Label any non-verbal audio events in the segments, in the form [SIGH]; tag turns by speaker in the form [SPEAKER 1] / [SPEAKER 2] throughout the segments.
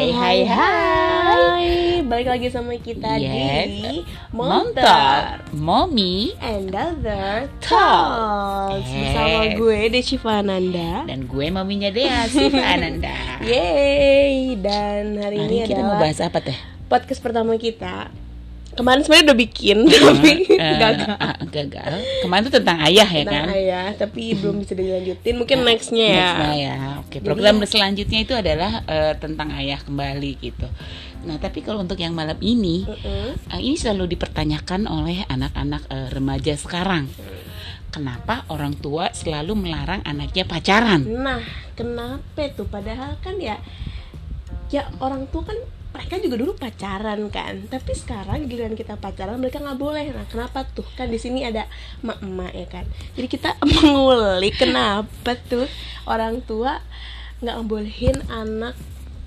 [SPEAKER 1] Hai hai hai Balik lagi sama kita
[SPEAKER 2] Yes.
[SPEAKER 1] di Montar
[SPEAKER 2] Mommy
[SPEAKER 1] And Other
[SPEAKER 2] Talks.
[SPEAKER 1] Talks Bersama
[SPEAKER 2] Yes.
[SPEAKER 1] gue Deci Fananda
[SPEAKER 2] dan gue maminya Dea Siva [LAUGHS] Ananda.
[SPEAKER 1] Yeay Dan hari,
[SPEAKER 2] Hari
[SPEAKER 1] ini
[SPEAKER 2] kita mau
[SPEAKER 1] adalah
[SPEAKER 2] bahas apa teh?
[SPEAKER 1] podcast pertama kita Kemarin sebenarnya udah bikin Tapi
[SPEAKER 2] Eh, [LAUGHS]
[SPEAKER 1] gagal
[SPEAKER 2] ah, gagal. Kemarin tuh tentang ayah ya
[SPEAKER 1] Tentang
[SPEAKER 2] kan?
[SPEAKER 1] ayah Tapi belum bisa dilanjutin Mungkin nextnya ya
[SPEAKER 2] Nextnya ya. Oke, program selanjutnya itu adalah eh, tentang ayah kembali gitu. Nah, tapi kalau untuk yang malam ini,
[SPEAKER 1] Mm-mm.
[SPEAKER 2] eh, ini selalu dipertanyakan oleh anak-anak eh, remaja sekarang. Kenapa orang tua selalu melarang anaknya pacaran?
[SPEAKER 1] Nah, kenapa tuh? Padahal kan ya, ya orang tua kan mereka juga dulu pacaran kan. Tapi sekarang giliran kita pacaran mereka nggak boleh. Nah, kenapa tuh? Kan di sini ada emak-emak ya kan. Jadi kita [LAUGHS] mengulik kenapa tuh orang tua nggak ngebolehin anak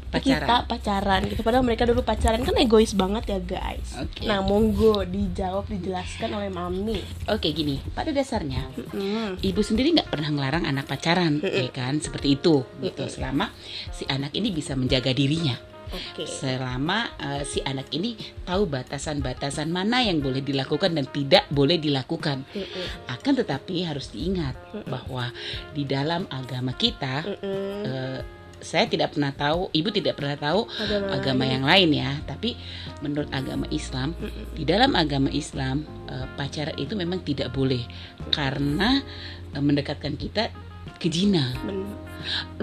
[SPEAKER 2] Pacaran.
[SPEAKER 1] kita pacaran gitu. Padahal mereka dulu pacaran kan egois banget ya guys.
[SPEAKER 2] Oke.
[SPEAKER 1] Nah, monggo dijawab dijelaskan oleh mami.
[SPEAKER 2] Oke, gini. Pada dasarnya
[SPEAKER 1] Mm.
[SPEAKER 2] ibu sendiri nggak pernah ngelarang anak pacaran, ya kan? Seperti itu, gitu. Selama si anak ini bisa menjaga dirinya,
[SPEAKER 1] Oke.
[SPEAKER 2] selama eh, si anak ini tahu batasan-batasan mana yang boleh dilakukan dan tidak boleh dilakukan.
[SPEAKER 1] Mm-mm.
[SPEAKER 2] Akan tetapi harus diingat bahwa di dalam agama kita,
[SPEAKER 1] Mm-mm.
[SPEAKER 2] eh, saya tidak pernah tahu, ibu tidak pernah tahu
[SPEAKER 1] Agama
[SPEAKER 2] agama yang lain ya. Tapi menurut agama Islam, di dalam agama Islam eh, pacaran itu memang tidak boleh karena eh, mendekatkan kita ke jina.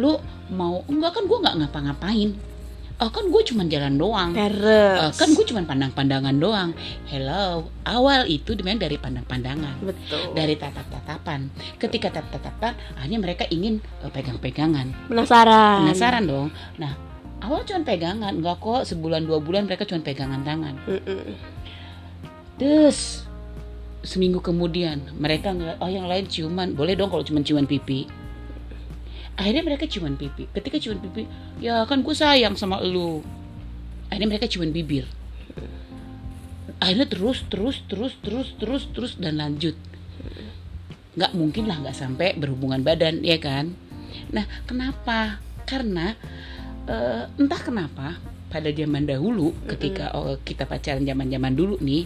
[SPEAKER 2] Lu mau enggak kan gue nggak ngapa-ngapain. Oh kan gue cuma jalan doang.
[SPEAKER 1] Terus.
[SPEAKER 2] Eh, kan gue cuma pandang-pandangan doang. Hello, awal itu memang dari pandang-pandangan
[SPEAKER 1] betul.
[SPEAKER 2] dari tatap-tatapan. Ketika tatap-tatapan, akhirnya mereka ingin eh, pegang-pegangan.
[SPEAKER 1] Penasaran.
[SPEAKER 2] Penasaran dong. Nah, awal cuma pegangan, enggak kok sebulan dua bulan mereka cuma pegangan tangan.
[SPEAKER 1] Mm-mm.
[SPEAKER 2] Terus seminggu kemudian mereka ngeliat oh yang lain ciuman, boleh dong kalau cuma ciuman pipi. Akhirnya mereka ciuman pipi. Ketika ciuman pipi, ya kan gue sayang sama lu. Akhirnya mereka ciuman bibir. Akhirnya terus terus terus terus terus terus dan lanjut. Nggak mungkin lah nggak sampai berhubungan badan ya kan. Nah kenapa? Karena eh, entah kenapa pada zaman dahulu ketika oh, kita pacaran zaman-zaman dulu nih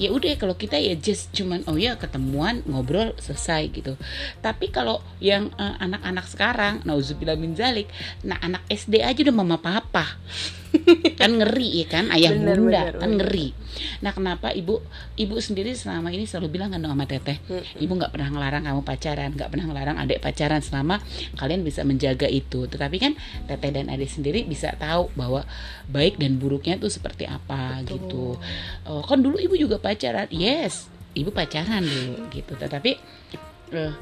[SPEAKER 2] ya udah kalau kita ya just cuman oh ya ketemuan ngobrol selesai gitu. Tapi kalau yang eh, anak-anak sekarang nauzubillah min zalik nah anak SD aja udah mama papa kan ngeri ya kan? Ayah
[SPEAKER 1] Bener,
[SPEAKER 2] bunda
[SPEAKER 1] bener,
[SPEAKER 2] kan
[SPEAKER 1] bener.
[SPEAKER 2] ngeri. Nah kenapa ibu ibu sendiri selama ini selalu bilang kan sama teteh ibu nggak pernah ngelarang kamu pacaran nggak pernah ngelarang adik pacaran selama kalian bisa menjaga itu. Tetapi kan teteh dan adik sendiri bisa tahu bahwa baik dan buruknya tuh seperti apa gitu. Oh, kan dulu ibu juga pacaran. Yes ibu pacaran dulu gitu. Tetapi eh,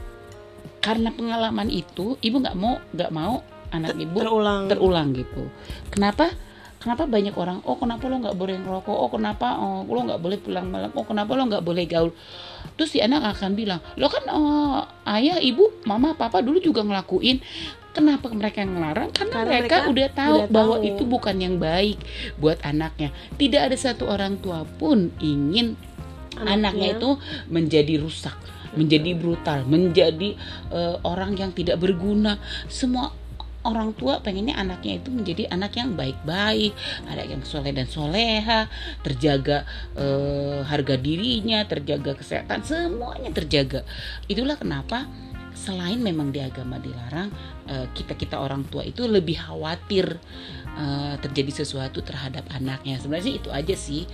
[SPEAKER 2] karena pengalaman itu ibu nggak mau nggak mau anak ibu
[SPEAKER 1] Terulang.
[SPEAKER 2] terulang gitu. Kenapa kenapa banyak orang oh kenapa lo nggak boleh ngerokok? Oh kenapa oh lo nggak boleh pulang malam? Oh kenapa lo nggak boleh gaul? Terus si anak akan bilang lo kan oh, ayah ibu mama papa dulu juga ngelakuin. Kenapa mereka yang ngelarang? Karena,
[SPEAKER 1] Karena
[SPEAKER 2] mereka,
[SPEAKER 1] mereka
[SPEAKER 2] udah tahu
[SPEAKER 1] udah
[SPEAKER 2] bahwa
[SPEAKER 1] tahu.
[SPEAKER 2] itu bukan yang baik buat anaknya. Tidak ada satu orang tua pun ingin anaknya, itu menjadi rusak, menjadi brutal, menjadi eh, orang yang tidak berguna. Semua orang tua pengennya anaknya itu menjadi anak yang baik-baik, anak yang soleh dan soleha, terjaga eh, harga dirinya, terjaga kesehatan, semuanya terjaga. Itulah kenapa selain memang di agama dilarang, kita kita orang tua itu lebih khawatir eh, terjadi sesuatu terhadap anaknya. Sebenarnya itu aja sih.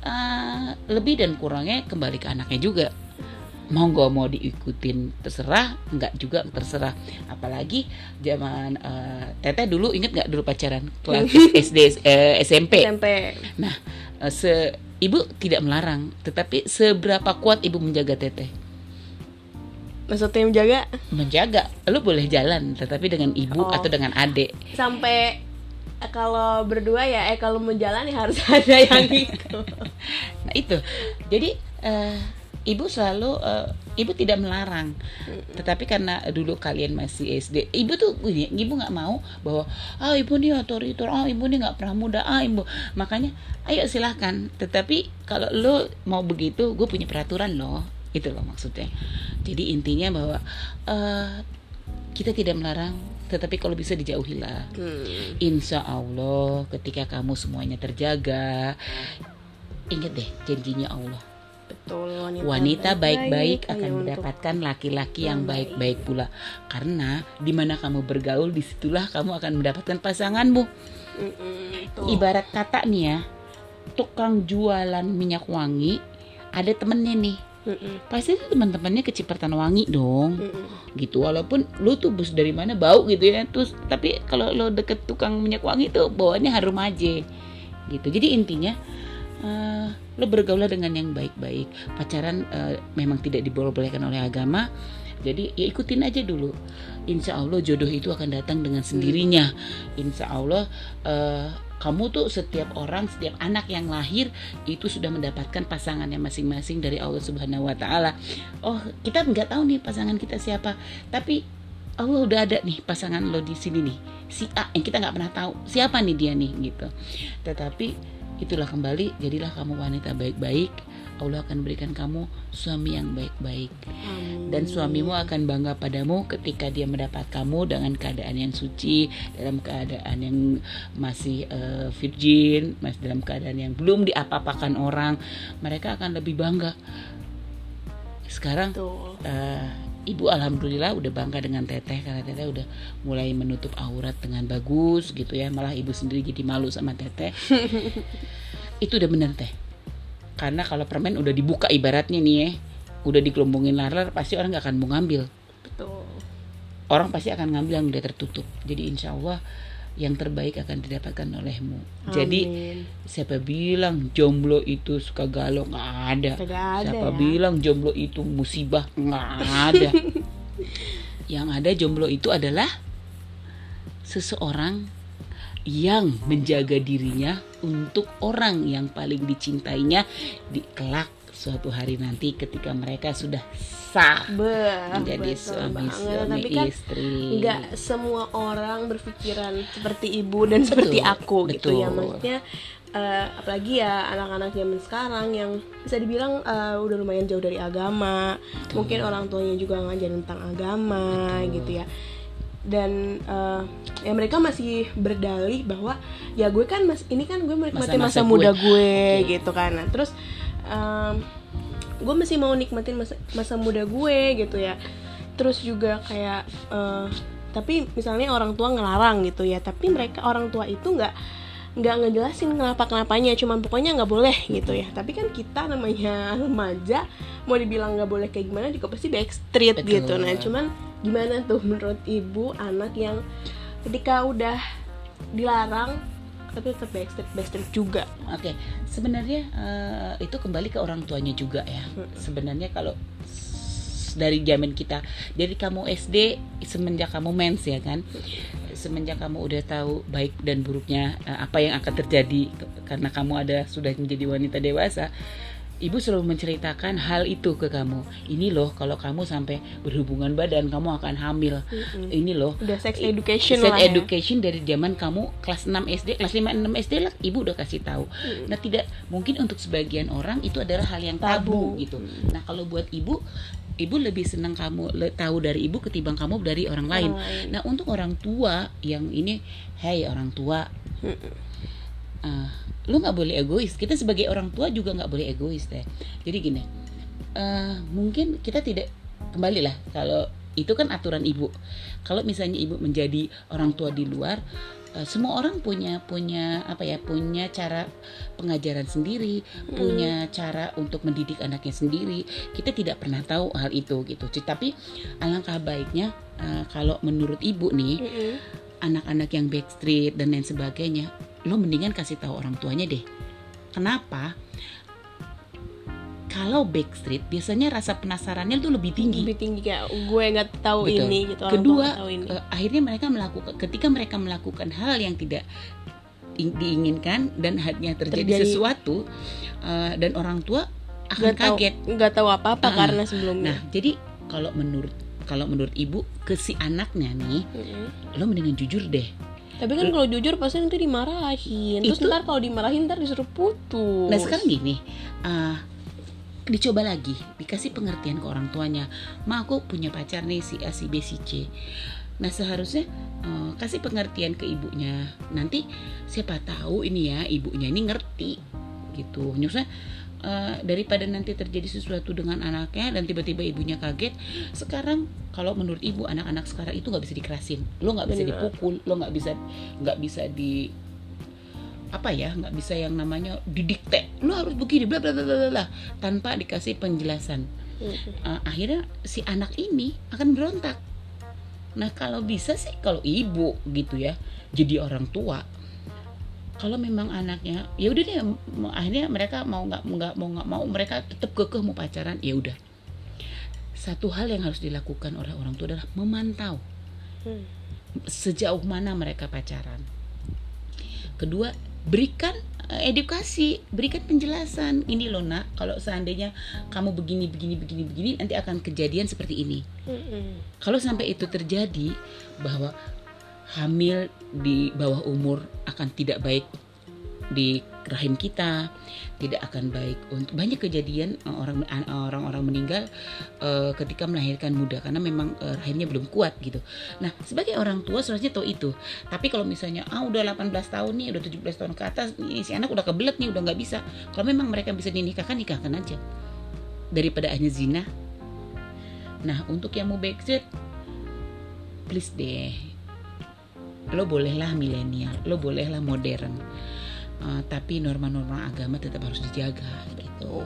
[SPEAKER 2] Eh, lebih dan kurangnya kembali ke anaknya juga mau nggak mau diikutin terserah. Nggak juga terserah. Apalagi zaman eh, teteh dulu inget nggak dulu pacaran kelas [LAUGHS] SD eh, SMP
[SPEAKER 1] SMP.
[SPEAKER 2] nah eh, se ibu tidak melarang tetapi seberapa kuat ibu menjaga teteh?
[SPEAKER 1] Maksudnya menjaga?
[SPEAKER 2] Menjaga. Lu boleh jalan tetapi dengan ibu
[SPEAKER 1] Oh.
[SPEAKER 2] atau dengan adik.
[SPEAKER 1] Sampai kalau berdua ya eh kalau mau jalan ya harus [LAUGHS] ada yang gitu.
[SPEAKER 2] Nah itu, jadi eh, ibu selalu eh, ibu tidak melarang, tetapi karena dulu kalian masih SD, ibu tuh gini, ibu nggak mau bahwa ah ibu nih otoriter, ah ibu nih nggak pernah muda, ah ibu, makanya ayo silahkan. Tetapi kalau lo mau begitu, gue punya peraturan loh, itu loh maksudnya. Jadi intinya bahwa eh, kita tidak melarang tetapi kalau bisa dijauhilah
[SPEAKER 1] Hmm.
[SPEAKER 2] Insya Allah ketika kamu semuanya terjaga Ingat deh janjinya Allah
[SPEAKER 1] Betul wanita,
[SPEAKER 2] Wanita baik-baik.
[SPEAKER 1] hanya
[SPEAKER 2] akan mendapatkan laki-laki yang
[SPEAKER 1] yang baik.
[SPEAKER 2] baik-baik pula. Karena di mana kamu bergaul di situlah kamu akan mendapatkan pasanganmu. Ibarat kata nih ya Tukang jualan minyak wangi Ada temennya nih.
[SPEAKER 1] Mm-mm,
[SPEAKER 2] Pasti teman-temannya kecipratan wangi dong.
[SPEAKER 1] Mm-mm.
[SPEAKER 2] gitu walaupun lu tuh bus dari mana bau gitu ya. Terus tapi kalau lo deket tukang minyak wangi tuh bawaannya harum aja. Gitu jadi intinya eh, lo bergaul dengan yang baik-baik. Pacaran eh, memang tidak dibolehkan oleh agama. Jadi ya ikutin aja dulu. Insya Allah jodoh itu akan datang dengan sendirinya. Insya Allah eh, kamu tuh setiap orang setiap anak yang lahir itu sudah mendapatkan pasangannya masing-masing dari Allah Subhanahu Wa Taala. Oh kita nggak tahu nih pasangan kita siapa. Tapi Allah udah ada nih pasangan lo di sini nih. Si A yang kita nggak pernah tahu siapa nih dia nih gitu. Tetapi itulah kembali jadilah kamu wanita baik-baik. Allah akan berikan kamu suami yang baik-baik. Dan suamimu akan bangga padamu ketika dia mendapat kamu dengan keadaan yang suci dalam keadaan yang masih eh, virgin masih dalam keadaan yang belum diapa-apakan orang. Mereka akan lebih bangga. Sekarang
[SPEAKER 1] Betul.
[SPEAKER 2] eh, ibu alhamdulillah udah bangga dengan teteh karena teteh udah mulai menutup aurat dengan bagus gitu ya. Malah ibu sendiri jadi malu sama teteh. [LAUGHS] Itu udah bener teh. Karena kalau permen udah dibuka ibaratnya nih ya udah dikelombongin laler pasti orang nggak akan mau ngambil.
[SPEAKER 1] Betul.
[SPEAKER 2] orang pasti akan ngambil yang udah tertutup. Jadi insya Allah yang terbaik akan didapatkan olehmu. Jadi
[SPEAKER 1] Amin.
[SPEAKER 2] siapa bilang jomblo itu suka galau? Nggak ada.
[SPEAKER 1] Ada
[SPEAKER 2] siapa
[SPEAKER 1] ya.
[SPEAKER 2] bilang jomblo itu musibah? Nggak ada. [LAUGHS] Yang ada jomblo itu adalah seseorang yang menjaga dirinya untuk orang yang paling dicintainya di kelak suatu hari nanti ketika mereka sudah sah
[SPEAKER 1] Be-
[SPEAKER 2] menjadi
[SPEAKER 1] betul
[SPEAKER 2] suami
[SPEAKER 1] banget.
[SPEAKER 2] suami
[SPEAKER 1] Tapi kan
[SPEAKER 2] istri
[SPEAKER 1] nggak semua orang berpikiran seperti ibu dan seperti aku gitu ya
[SPEAKER 2] betul.
[SPEAKER 1] maksudnya eh, apalagi ya anak-anak zaman sekarang yang bisa dibilang eh, udah lumayan jauh dari agama mungkin orang tuanya juga ngajarin tentang agama
[SPEAKER 2] Betul.
[SPEAKER 1] gitu ya dan eh, ya mereka masih berdalih bahwa ya gue kan mas ini kan gue menikmati
[SPEAKER 2] Masa-masa
[SPEAKER 1] masa, muda
[SPEAKER 2] gue.
[SPEAKER 1] gue
[SPEAKER 2] Oke.
[SPEAKER 1] gitu kan nah terus em, gue masih mau nikmatin masa masa muda gue gitu ya. Terus juga kayak eh, tapi misalnya orang tua ngelarang gitu ya tapi mereka orang tua itu nggak nggak ngejelasin kenapa kenapanya cuman pokoknya nggak boleh gitu ya. Tapi kan kita namanya [LAUGHS] remaja mau dibilang nggak boleh kayak gimana juga pasti backstreet
[SPEAKER 2] Betul.
[SPEAKER 1] gitu. Nah cuman gimana tuh menurut ibu anak yang ketika udah dilarang tapi tetap backstreet backstreet juga
[SPEAKER 2] Oke, sebenarnya eh, itu kembali ke orang tuanya juga ya. Sebenarnya kalau dari zaman kita, dari kamu SD semenjak kamu mens ya kan, semenjak kamu udah tahu baik dan buruknya eh, apa yang akan terjadi karena kamu ada sudah menjadi wanita dewasa. Ibu selalu menceritakan hal itu ke kamu. Ini loh, kalau kamu sampai berhubungan badan, kamu akan hamil.
[SPEAKER 1] Mm-mm.
[SPEAKER 2] Ini loh,
[SPEAKER 1] udah sex education
[SPEAKER 2] Sex
[SPEAKER 1] lah ya.
[SPEAKER 2] education dari zaman kamu kelas 6 SD, kelas 5 6 SD lah ibu udah kasih tahu.
[SPEAKER 1] Hmm.
[SPEAKER 2] Nah, tidak mungkin untuk sebagian orang itu adalah hal yang tabu,
[SPEAKER 1] Tabu.
[SPEAKER 2] gitu. Nah, kalau buat ibu ibu lebih senang kamu le- tahu dari ibu ketimbang kamu dari orang lain.
[SPEAKER 1] Lain.
[SPEAKER 2] Nah, untuk orang tua yang ini, hey orang tua,
[SPEAKER 1] Mm-mm.
[SPEAKER 2] Eh, lu nggak boleh egois. Kita sebagai orang tua juga nggak boleh egois deh. Jadi gini, eh, mungkin kita tidak kembali lah kalau itu kan aturan ibu. Kalau misalnya ibu menjadi orang tua di luar, eh, semua orang punya punya apa ya punya cara pengajaran sendiri, punya cara untuk mendidik anaknya sendiri. Kita tidak pernah tahu hal itu gitu. Tapi alangkah baiknya eh, kalau menurut ibu nih
[SPEAKER 1] Mm-mm.
[SPEAKER 2] anak-anak yang backstreet dan lain sebagainya, lo mendingan kasih tahu orang tuanya deh. Kenapa? Kalau backstreet biasanya rasa penasarannya tuh lebih tinggi.
[SPEAKER 1] lebih tinggi kayak gue nggak tahu
[SPEAKER 2] Betul.
[SPEAKER 1] ini gitu
[SPEAKER 2] Kedua,
[SPEAKER 1] tahu ini.
[SPEAKER 2] eh, akhirnya mereka melakukan ketika mereka melakukan hal yang tidak diinginkan dan hanya terjadi,
[SPEAKER 1] Terjadi.
[SPEAKER 2] sesuatu eh, dan orang tua akan
[SPEAKER 1] tahu
[SPEAKER 2] kaget.
[SPEAKER 1] nggak tahu apa apa
[SPEAKER 2] Ah,
[SPEAKER 1] karena sebelumnya
[SPEAKER 2] Nah, jadi kalau menurut kalau menurut ibu ke si anaknya nih,
[SPEAKER 1] Mm-mm.
[SPEAKER 2] lo mendingan jujur deh.
[SPEAKER 1] Tapi kan kalau jujur pasti nanti dimarahin terus
[SPEAKER 2] Itu-
[SPEAKER 1] ntar kalau dimarahin ntar disuruh putus
[SPEAKER 2] Nah sekarang gini, uh, dicoba lagi, dikasih pengertian ke orang tuanya. Ma aku punya pacar nih si A, si B, si C. Nah seharusnya eh, kasih pengertian ke ibunya. Nanti siapa tahu ini ya ibunya ini ngerti gitu. Maksudnya eh, daripada nanti terjadi sesuatu dengan anaknya dan tiba-tiba ibunya kaget. Sekarang kalau menurut ibu anak-anak sekarang itu nggak bisa dikerasin. Lo nggak bisa
[SPEAKER 1] Benar.
[SPEAKER 2] dipukul, lo nggak bisa nggak bisa di apa ya nggak bisa yang namanya didikte lo harus begini bla bla bla bla tanpa dikasih penjelasan uh, akhirnya si anak ini akan berontak. Nah kalau bisa sih kalau ibu gitu ya jadi orang tua. Kalau memang anaknya ya udah deh akhirnya mereka mau nggak nggak mau nggak mau mereka tetap kekeh mau pacaran ya udah. Satu hal yang harus dilakukan oleh orang tua adalah memantau
[SPEAKER 1] Hmm.
[SPEAKER 2] sejauh mana mereka pacaran. Kedua, berikan eh, edukasi, berikan penjelasan. Ini loh nak, kalau seandainya kamu begini, begini, begini, begini, nanti akan kejadian seperti ini.
[SPEAKER 1] Mm-mm.
[SPEAKER 2] Kalau sampai itu terjadi, bahwa hamil di bawah umur akan tidak baik di rahim kita, tidak akan baik untuk banyak kejadian eh, orang orang-orang meninggal eh, ketika melahirkan muda karena memang eh, rahimnya belum kuat gitu. Nah, sebagai orang tua seharusnya tahu itu. Tapi kalau misalnya ah udah 18 tahun nih, udah 17 tahun ke atas, nih, si anak udah kebelet nih, udah nggak bisa. Kalau memang mereka bisa dinikahkan, nikahkan aja. Daripada hanya zina. Nah, untuk yang mau backstreet please deh. Lo bolehlah milenial, lo bolehlah modern. Uh, tapi norma-norma agama tetap harus dijaga gitu.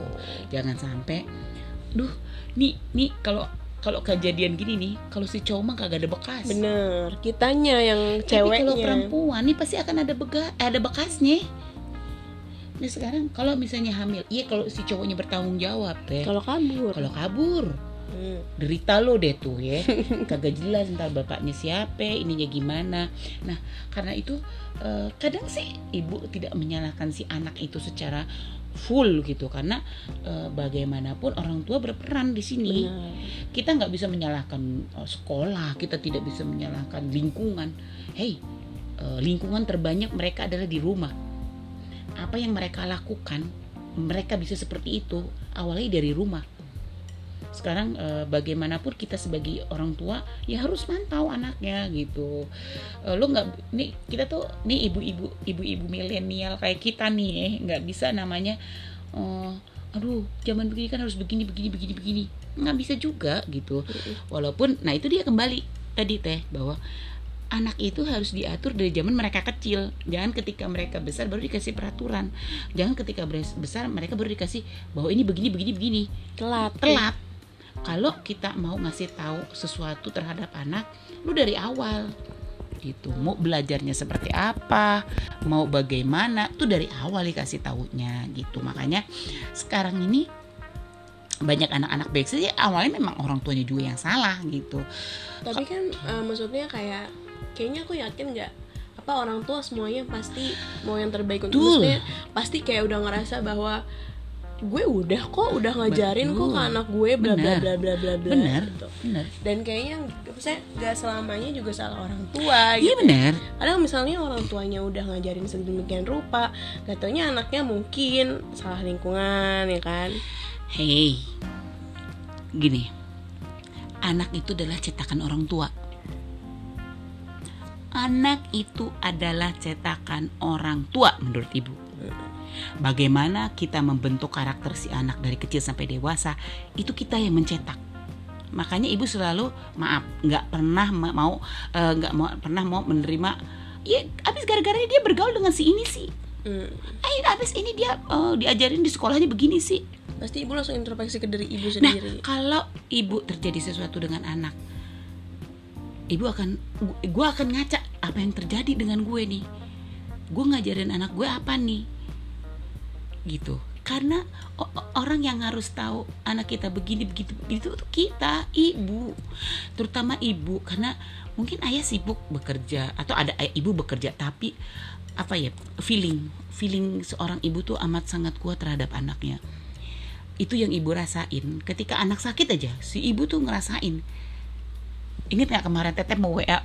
[SPEAKER 2] Jangan sampai duh, nih nih kalau kalau kejadian gini nih, kalau si cowok mah kagak ada bekas.
[SPEAKER 1] Bener, kitanya yang
[SPEAKER 2] Tapi kalau
[SPEAKER 1] ceweknya.
[SPEAKER 2] perempuan nih pasti akan ada bega, ada bekasnya. Nah sekarang kalau misalnya hamil, iya kalau si cowoknya bertanggung jawab teh.
[SPEAKER 1] Kalau kabur.
[SPEAKER 2] Kalau kabur,
[SPEAKER 1] Hmm.
[SPEAKER 2] derita lo deh tuh ya. [LAUGHS] Kagak jelas entar bapaknya siapa ininya gimana. Nah karena itu eh, kadang sih ibu tidak menyalahkan si anak itu secara full gitu. Karena eh, bagaimanapun orang tua berperan di sini.
[SPEAKER 1] Benar.
[SPEAKER 2] kita nggak bisa menyalahkan eh, sekolah kita tidak bisa menyalahkan lingkungan. Hey eh, lingkungan terbanyak mereka adalah di rumah. Apa yang mereka lakukan mereka bisa seperti itu. Awalnya dari rumah sekarang eh, bagaimanapun kita sebagai orang tua ya harus mantau anaknya gitu. Eh, lo nggak nih kita tuh nih ibu-ibu ibu-ibu milenial kayak kita nih eh nggak bisa namanya eh, aduh zaman begini kan harus begini begini begini begini. Nggak bisa juga gitu. Walaupun nah itu dia kembali tadi teh bahwa anak itu harus diatur dari zaman mereka kecil. Jangan ketika mereka besar baru dikasih peraturan. Jangan ketika besar mereka baru dikasih bahwa ini begini begini begini.
[SPEAKER 1] Telat.
[SPEAKER 2] telat kalau kita mau ngasih tahu sesuatu terhadap anak lu dari awal. Gitu. Mau belajarnya seperti apa mau bagaimana tuh dari awal dikasih tahunya gitu. Makanya sekarang ini banyak anak-anak backstreet ya awalnya memang orang tuanya juga yang salah gitu.
[SPEAKER 1] Tapi kan eh, maksudnya kayak kayaknya aku yakin nggak apa orang tua semuanya pasti mau yang terbaik untuk maksudnya pasti kayak udah ngerasa bahwa gue udah kok udah ngajarin kok ke
[SPEAKER 2] Betul.
[SPEAKER 1] anak gue bla bla bla bla bla bla
[SPEAKER 2] benar
[SPEAKER 1] gitu.
[SPEAKER 2] benar
[SPEAKER 1] Dan kayaknya maksudnya gak selamanya juga salah orang tua
[SPEAKER 2] iya
[SPEAKER 1] gitu.
[SPEAKER 2] benar
[SPEAKER 1] Kadang misalnya orang tuanya udah ngajarin sedemikian rupa, gak taunya anaknya mungkin salah lingkungan ya kan.
[SPEAKER 2] Hei, gini, anak itu adalah cetakan orang tua. Anak itu adalah cetakan orang tua menurut ibu. Bagaimana kita membentuk karakter si anak dari kecil sampai dewasa, itu kita yang mencetak. Makanya ibu selalu maaf, nggak pernah ma- mau eh, nggak mau pernah mau menerima. Ya, abis gara-gara dia bergaul dengan si ini sih.
[SPEAKER 1] Hmm.
[SPEAKER 2] Eh, abis ini dia eh, diajarin di sekolahnya begini sih.
[SPEAKER 1] Pasti ibu langsung introspeksi ke diri ibu
[SPEAKER 2] Nah,
[SPEAKER 1] sendiri.
[SPEAKER 2] kalau ibu terjadi sesuatu dengan anak, ibu akan, gue akan ngaca apa yang terjadi dengan gue nih. Gue ngajarin anak gue apa nih, gitu. Karena orang yang harus tahu anak kita begini begitu itu kita, ibu, terutama ibu, karena mungkin ayah sibuk bekerja atau ada ibu bekerja tapi apa ya feeling feeling seorang ibu tuh amat sangat kuat terhadap anaknya. Itu yang ibu rasain. Ketika anak sakit aja si ibu tuh ngerasain. Ingat nggak kemarin teteh mau wa "Eh,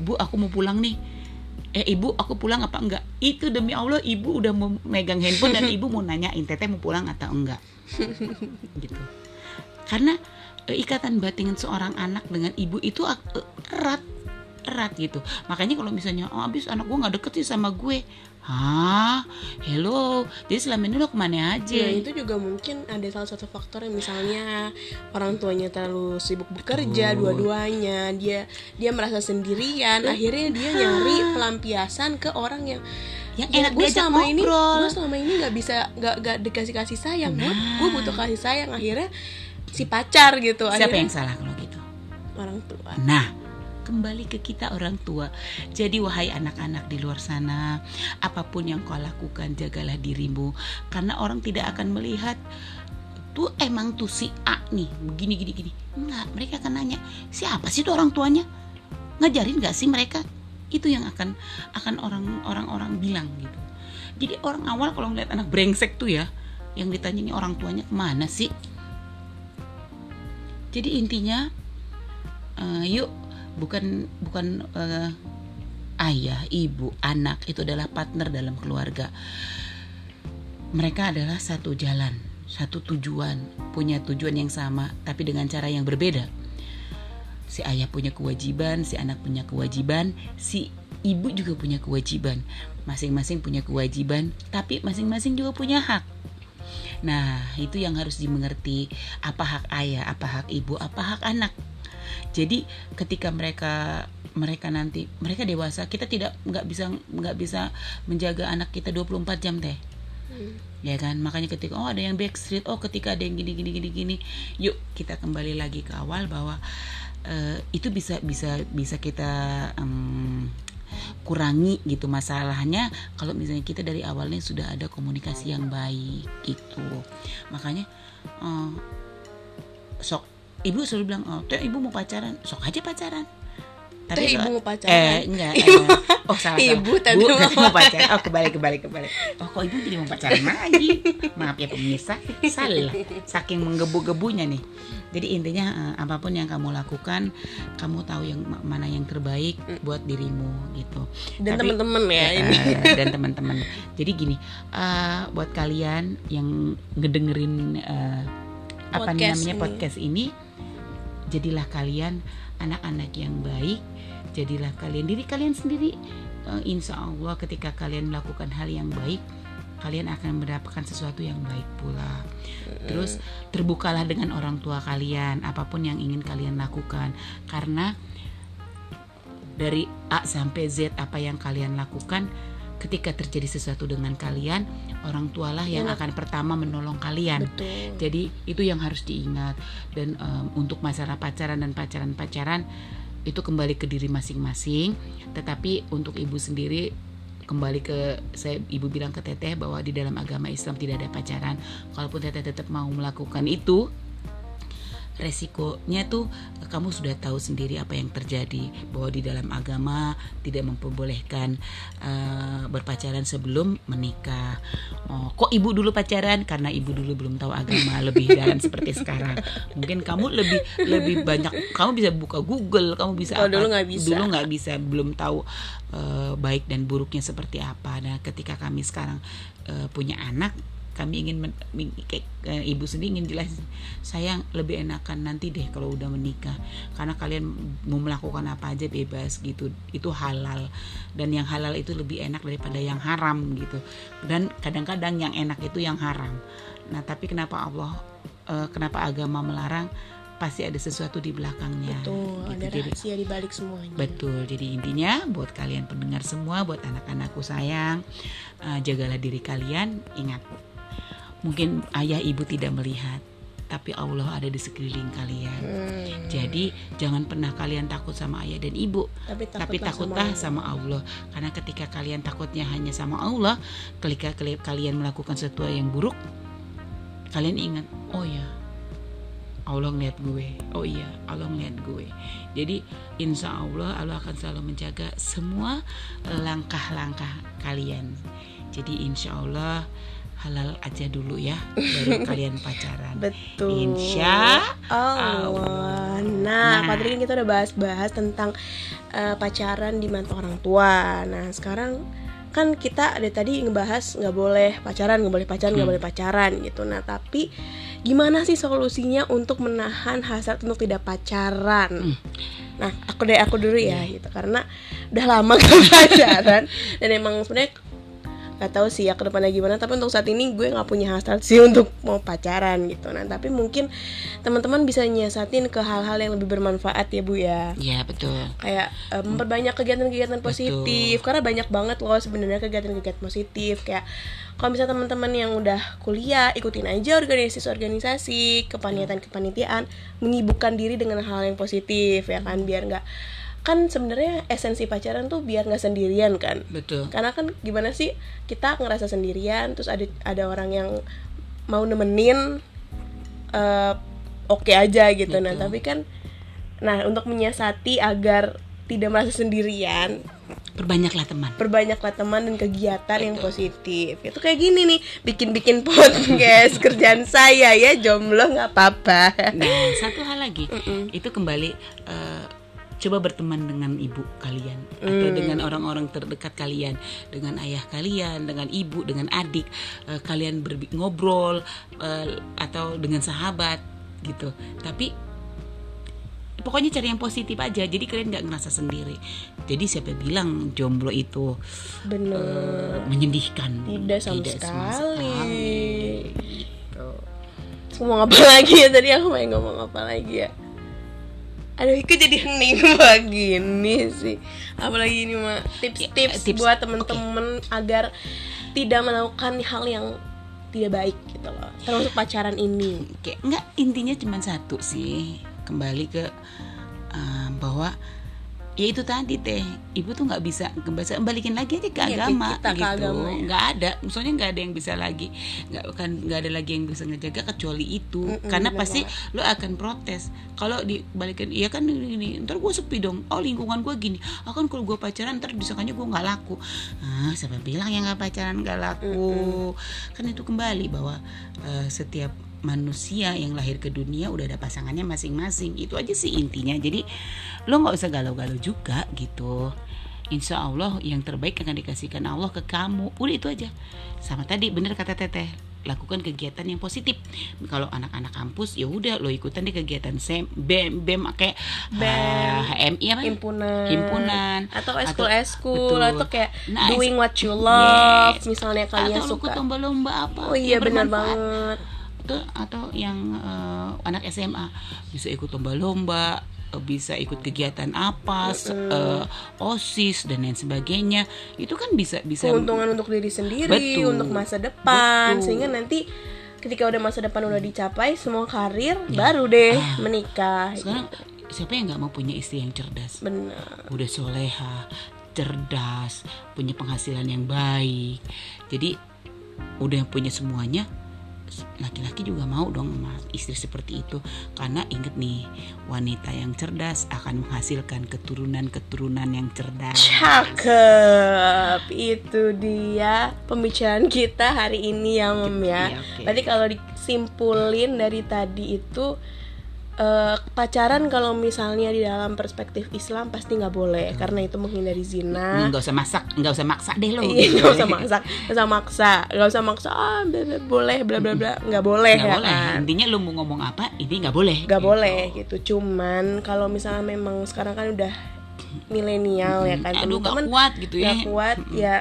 [SPEAKER 2] bu aku mau pulang nih eh ibu aku pulang apa enggak? Itu demi allah ibu udah mau megang handphone dan ibu mau nanyain teteh mau pulang atau enggak? [LAUGHS] Gitu. Karena eh, ikatan batin seorang anak dengan ibu itu eh, erat erat gitu makanya kalau misalnya oh abis anak gue nggak deket sih sama gue Hah, hello. Jadi selama ini lo ke mana aja?
[SPEAKER 1] Ya itu juga mungkin ada salah satu faktor yang misalnya orang tuanya terlalu sibuk bekerja dua-duanya, dia dia merasa sendirian, akhirnya dia nyari pelampiasan ke orang yang
[SPEAKER 2] Yang
[SPEAKER 1] ya,
[SPEAKER 2] enak
[SPEAKER 1] gue
[SPEAKER 2] diajak
[SPEAKER 1] selama ini
[SPEAKER 2] ngobrol.
[SPEAKER 1] gue selama ini nggak bisa nggak nggak dikasih kasih sayang
[SPEAKER 2] Nah.
[SPEAKER 1] gue butuh kasih sayang akhirnya si pacar gitu
[SPEAKER 2] Siapa
[SPEAKER 1] akhirnya
[SPEAKER 2] yang salah kalau gitu?
[SPEAKER 1] orang tua
[SPEAKER 2] Nah, kembali ke kita orang tua. Jadi wahai anak-anak di luar sana, apa pun yang kau lakukan jagalah dirimu karena orang tidak akan melihat tuh emang tuh si A nih begini gini gini. Enggak, mereka akan nanya, siapa sih tuh orang tuanya? Ngajarin gak sih mereka? Itu yang akan akan orang orang-orang bilang gitu. Jadi orang awal kalau ngeliat anak brengsek tuh ya, yang ditanya ini orang tuanya ke mana sih? Jadi intinya eh, yuk bukan bukan eh, ayah, ibu, anak itu adalah partner dalam keluarga. Mereka adalah satu jalan, satu tujuan, punya tujuan yang sama tapi dengan cara yang berbeda. Si ayah punya kewajiban, si anak punya kewajiban, si ibu juga punya kewajiban. Masing-masing punya kewajiban, tapi masing-masing juga punya hak. Nah, itu yang harus dimengerti apa hak ayah, apa hak ibu, apa hak anak. Jadi ketika mereka mereka nanti mereka dewasa, kita tidak nggak bisa nggak bisa menjaga anak kita 24 jam teh. Ya kan? Makanya ketika oh ada yang backstreet, oh ketika ada yang gini gini gini gini, yuk kita kembali lagi ke awal bahwa eh, itu bisa bisa bisa kita em, kurangi gitu masalahnya kalau misalnya kita dari awalnya sudah ada komunikasi yang baik gitu makanya eh, sok ibu selalu bilang oh teh ibu mau pacaran. Sok aja pacaran.
[SPEAKER 1] Teh, ibu mau pacaran.
[SPEAKER 2] eh enggak
[SPEAKER 1] Ibu-
[SPEAKER 2] eh, oh salah
[SPEAKER 1] Ibu
[SPEAKER 2] salah.
[SPEAKER 1] tadi
[SPEAKER 2] Bu,
[SPEAKER 1] mau [LAUGHS]
[SPEAKER 2] pacaran. oh kebalik kebalik kebalik. Oh kok ibu jadi mau pacaran lagi? Maaf ya pemirsa. Salah. Saking menggebu-gebunya nih. Jadi intinya eh, apa pun yang kamu lakukan kamu tahu yang ma- mana yang terbaik buat dirimu gitu.
[SPEAKER 1] Dan
[SPEAKER 2] Tapi-
[SPEAKER 1] teman-teman ya
[SPEAKER 2] Eh,
[SPEAKER 1] ini.
[SPEAKER 2] dan teman-teman. Jadi gini, eh, buat kalian yang ngedengerin eh, apa
[SPEAKER 1] Podcast
[SPEAKER 2] namanya
[SPEAKER 1] ini.
[SPEAKER 2] podcast ini, jadilah kalian anak-anak yang baik, jadilah kalian diri kalian sendiri. Eh, insya Allah ketika kalian melakukan hal yang baik, kalian akan mendapatkan sesuatu yang baik pula. Terus terbukalah dengan orang tua kalian, apa pun yang ingin kalian lakukan, karena dari A sampai Z apa yang kalian lakukan ketika terjadi sesuatu dengan kalian orang tualah yang
[SPEAKER 1] Ingat.
[SPEAKER 2] akan pertama menolong kalian.
[SPEAKER 1] Betul.
[SPEAKER 2] Jadi itu yang harus diingat. Dan em, untuk masalah pacaran dan pacaran-pacaran itu kembali ke diri masing-masing. Tetapi untuk ibu sendiri kembali ke saya ibu bilang ke teteh bahwa di dalam agama Islam tidak ada pacaran. Kalaupun teteh tetap mau melakukan itu resikonya tuh kamu sudah tahu sendiri apa yang terjadi bahwa di dalam agama tidak memperbolehkan eh, berpacaran sebelum menikah. Oh, kok ibu dulu pacaran karena ibu dulu belum tahu agama [LAUGHS] lebih dalam seperti sekarang. Mungkin kamu lebih lebih banyak kamu bisa buka Google, kamu bisa
[SPEAKER 1] Kalau
[SPEAKER 2] apa-
[SPEAKER 1] dulu nggak bisa.
[SPEAKER 2] Dulu nggak bisa, belum tahu eh, baik dan buruknya seperti apa. Nah, ketika kami sekarang eh, punya anak kami ingin men- ibu sendiri ingin jelasin sayang lebih enakan nanti deh kalau udah menikah. Karena kalian mau melakukan apa aja bebas gitu. Itu halal. Dan yang halal itu lebih enak daripada yang haram gitu. Dan kadang-kadang yang enak itu yang haram. Nah tapi kenapa Allah eh, kenapa agama melarang? Pasti ada sesuatu di belakangnya.
[SPEAKER 1] Betul
[SPEAKER 2] gitu.
[SPEAKER 1] ada
[SPEAKER 2] Jadi-
[SPEAKER 1] rahasia di balik semuanya.
[SPEAKER 2] Betul, jadi intinya buat kalian pendengar semua, buat anak-anakku sayang, eh, jagalah diri kalian. Ingat, mungkin ayah ibu tidak melihat, tapi Allah ada di sekeliling kalian.
[SPEAKER 1] Hmm.
[SPEAKER 2] Jadi jangan pernah kalian takut sama ayah dan ibu,
[SPEAKER 1] tapi takutlah,
[SPEAKER 2] tapi takutlah sama, Allah. Karena ketika kalian takutnya hanya sama Allah, ketika kali- kalian melakukan sesuatu yang buruk, kalian ingat, oh ya, Allah ngeliat gue. Oh iya, Allah ngeliat gue. Jadi insya Allah Allah akan selalu menjaga semua langkah-langkah kalian. Jadi insya Allah halal aja dulu ya, baru [LAUGHS] kalian pacaran.
[SPEAKER 1] betul
[SPEAKER 2] Insya
[SPEAKER 1] Allah. Nah,
[SPEAKER 2] Nah.
[SPEAKER 1] Tadi kan kita udah bahas-bahas tentang eh, pacaran di mata orang tua. Nah, sekarang kan kita ada tadi ngebahas nggak boleh pacaran nggak boleh pacaran nggak
[SPEAKER 2] Hmm.
[SPEAKER 1] boleh pacaran gitu nah tapi gimana sih solusinya untuk menahan hasrat untuk tidak pacaran
[SPEAKER 2] Hmm.
[SPEAKER 1] nah aku deh aku dulu ya gitu karena udah lama [LAUGHS] gak pacaran dan emang sebenarnya nggak tahu sih ya ke depannya gimana tapi untuk saat ini gue nggak punya hasrat sih untuk mau pacaran gitu. Nah tapi mungkin teman-teman bisa nyiasatin ke hal-hal yang lebih bermanfaat ya bu ya.
[SPEAKER 2] Ya betul.
[SPEAKER 1] Kayak eh, memperbanyak kegiatan-kegiatan positif karena banyak banget loh sebenarnya kegiatan-kegiatan positif. Kayak kalau misalnya teman-teman yang udah kuliah ikutin aja organisasi-organisasi kepanitiaan-kepanitiaan menyibukkan diri dengan hal yang positif ya kan? Biar nggak kan sebenarnya esensi pacaran tuh biar nggak sendirian kan.
[SPEAKER 2] Betul.
[SPEAKER 1] Karena kan gimana sih kita ngerasa sendirian terus ada ada orang yang mau nemenin eh, oke aja gitu. Nah
[SPEAKER 2] Betul.
[SPEAKER 1] tapi kan nah untuk menyiasati agar tidak merasa sendirian
[SPEAKER 2] perbanyaklah teman.
[SPEAKER 1] perbanyaklah teman dan kegiatan yang positif. Itu kayak gini nih bikin bikin podcast [LAUGHS] kerjaan saya ya jomblo nggak apa-apa.
[SPEAKER 2] Nah, satu hal lagi,
[SPEAKER 1] Mm-mm.
[SPEAKER 2] itu kembali eh, coba berteman dengan ibu kalian atau dengan orang-orang terdekat kalian, dengan ayah kalian, dengan ibu, dengan adik, eh, kalian berbi- ngobrol eh, atau dengan sahabat gitu. Tapi pokoknya cari yang positif aja, jadi kalian nggak ngerasa sendiri. Jadi siapa bilang jomblo itu
[SPEAKER 1] bener
[SPEAKER 2] eh, menyedihkan?
[SPEAKER 1] tidak sama sekali
[SPEAKER 2] Gitu.
[SPEAKER 1] Terus [LAUGHS] ngomong apa lagi ya tadi aku main ngomong apa lagi ya Aduh, itu jadi hening [LAUGHS] begini sih. Apalagi ini mah
[SPEAKER 2] Ya,
[SPEAKER 1] tips-tips
[SPEAKER 2] tips.
[SPEAKER 1] buat temen-temen agar tidak melakukan hal yang tidak baik gitu loh. Termasuk pacaran ini.
[SPEAKER 2] kayak nggak intinya cuma satu sih kembali ke uh, bahwa ya itu tadi teh ibu tuh nggak bisa bisa balikin lagi aja ke
[SPEAKER 1] Iya,
[SPEAKER 2] agama
[SPEAKER 1] kita
[SPEAKER 2] gitu.
[SPEAKER 1] agama, ya.
[SPEAKER 2] nggak ada maksudnya nggak ada yang bisa lagi nggak kan nggak ada lagi yang bisa ngejaga kecuali itu.
[SPEAKER 1] Mm-mm,
[SPEAKER 2] karena
[SPEAKER 1] bener
[SPEAKER 2] pasti lo akan protes. Kalau dibalikin iya kan ini, ini ntar gue sepi dong. Oh lingkungan gue gini. Akan kalau gue pacaran ntar disangkanya gue nggak laku. Ah siapa bilang yang nggak pacaran nggak laku? Kan itu kembali bahwa eh, setiap manusia yang lahir ke dunia udah ada pasangannya masing-masing itu aja sih intinya jadi lo nggak usah galau-galau juga gitu Insya Allah yang terbaik akan dikasihkan Allah ke kamu udah itu aja sama tadi bener kata teteh lakukan kegiatan yang positif kalau anak-anak kampus ya udah lo ikutan di kegiatan sem bem bem kayak
[SPEAKER 1] BEM,
[SPEAKER 2] ah, HMI apa
[SPEAKER 1] Himpunan.
[SPEAKER 2] Himpunan.
[SPEAKER 1] Atau
[SPEAKER 2] Atau-
[SPEAKER 1] eskul-eskul
[SPEAKER 2] betul.
[SPEAKER 1] atau kayak
[SPEAKER 2] Nah,
[SPEAKER 1] doing what you love.
[SPEAKER 2] Yes.
[SPEAKER 1] Misalnya kalian
[SPEAKER 2] atau
[SPEAKER 1] suka.
[SPEAKER 2] lomba-lomba apa
[SPEAKER 1] Oh iya benar banget.
[SPEAKER 2] Tuh, atau yang eh, anak SMA bisa ikut lomba-lomba eh, bisa ikut kegiatan apa eh, osis dan lain sebagainya itu kan bisa bisa
[SPEAKER 1] keuntungan untuk diri sendiri,
[SPEAKER 2] Betul.
[SPEAKER 1] untuk masa depan,
[SPEAKER 2] Betul.
[SPEAKER 1] sehingga nanti ketika udah masa depan udah dicapai semua karir, baru deh
[SPEAKER 2] Ah.
[SPEAKER 1] menikah.
[SPEAKER 2] sekarang siapa yang nggak mau punya istri yang cerdas
[SPEAKER 1] Benar.
[SPEAKER 2] udah soleha cerdas punya penghasilan yang baik jadi udah punya semuanya laki-laki juga mau dong sama istri seperti itu karena inget nih wanita yang cerdas akan menghasilkan keturunan-keturunan yang cerdas
[SPEAKER 1] Cakep, itu dia pembicaraan kita hari ini ya Mem ya.
[SPEAKER 2] Iya, oke.
[SPEAKER 1] Berarti kalau disimpulin dari tadi itu eh, pacaran kalau misalnya di dalam perspektif Islam pasti nggak boleh karena itu menghindari zina.
[SPEAKER 2] nggak usah masak nggak usah maksa deh lo
[SPEAKER 1] Iya, nggak usah maksa, nggak usah maksa, nggak usah maksa. Ah, bla- bla- boleh, bla bla bla, nggak boleh
[SPEAKER 2] nggak
[SPEAKER 1] ya
[SPEAKER 2] boleh
[SPEAKER 1] kan?
[SPEAKER 2] intinya lo mau ngomong apa ini nggak boleh
[SPEAKER 1] Nggak
[SPEAKER 2] Gitu.
[SPEAKER 1] boleh gitu. Cuman kalau misalnya memang sekarang kan udah milenial ya kan,
[SPEAKER 2] aduh nggak kuat gitu ya
[SPEAKER 1] nggak kuat ya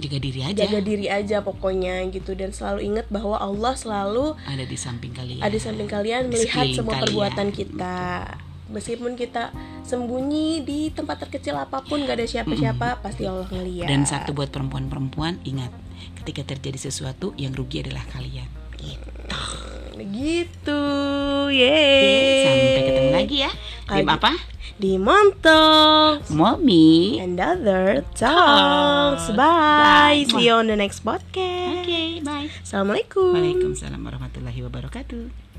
[SPEAKER 2] jaga diri aja.
[SPEAKER 1] Jaga diri aja pokoknya gitu. Dan selalu ingat bahwa Allah selalu
[SPEAKER 2] ada di samping kalian.
[SPEAKER 1] Ada di samping kalian
[SPEAKER 2] Di
[SPEAKER 1] melihat semua
[SPEAKER 2] kalian.
[SPEAKER 1] perbuatan kita. Meskipun kita sembunyi di tempat terkecil apa pun gak ada siapa-siapa pasti Allah ngeliat.
[SPEAKER 2] Dan satu buat perempuan-perempuan ingat, ketika terjadi sesuatu yang rugi adalah kalian.
[SPEAKER 1] gitu.
[SPEAKER 2] Oke,
[SPEAKER 1] yeay.
[SPEAKER 2] sampai ketemu lagi ya.
[SPEAKER 1] Kali-
[SPEAKER 2] apa?
[SPEAKER 1] Di Montok
[SPEAKER 2] Mommy.
[SPEAKER 1] and other talks bye
[SPEAKER 2] Bye.
[SPEAKER 1] see you on the next podcast
[SPEAKER 2] Oke, bye.
[SPEAKER 1] assalamualaikum
[SPEAKER 2] Waalaikumsalam warahmatullahi wabarakatuh.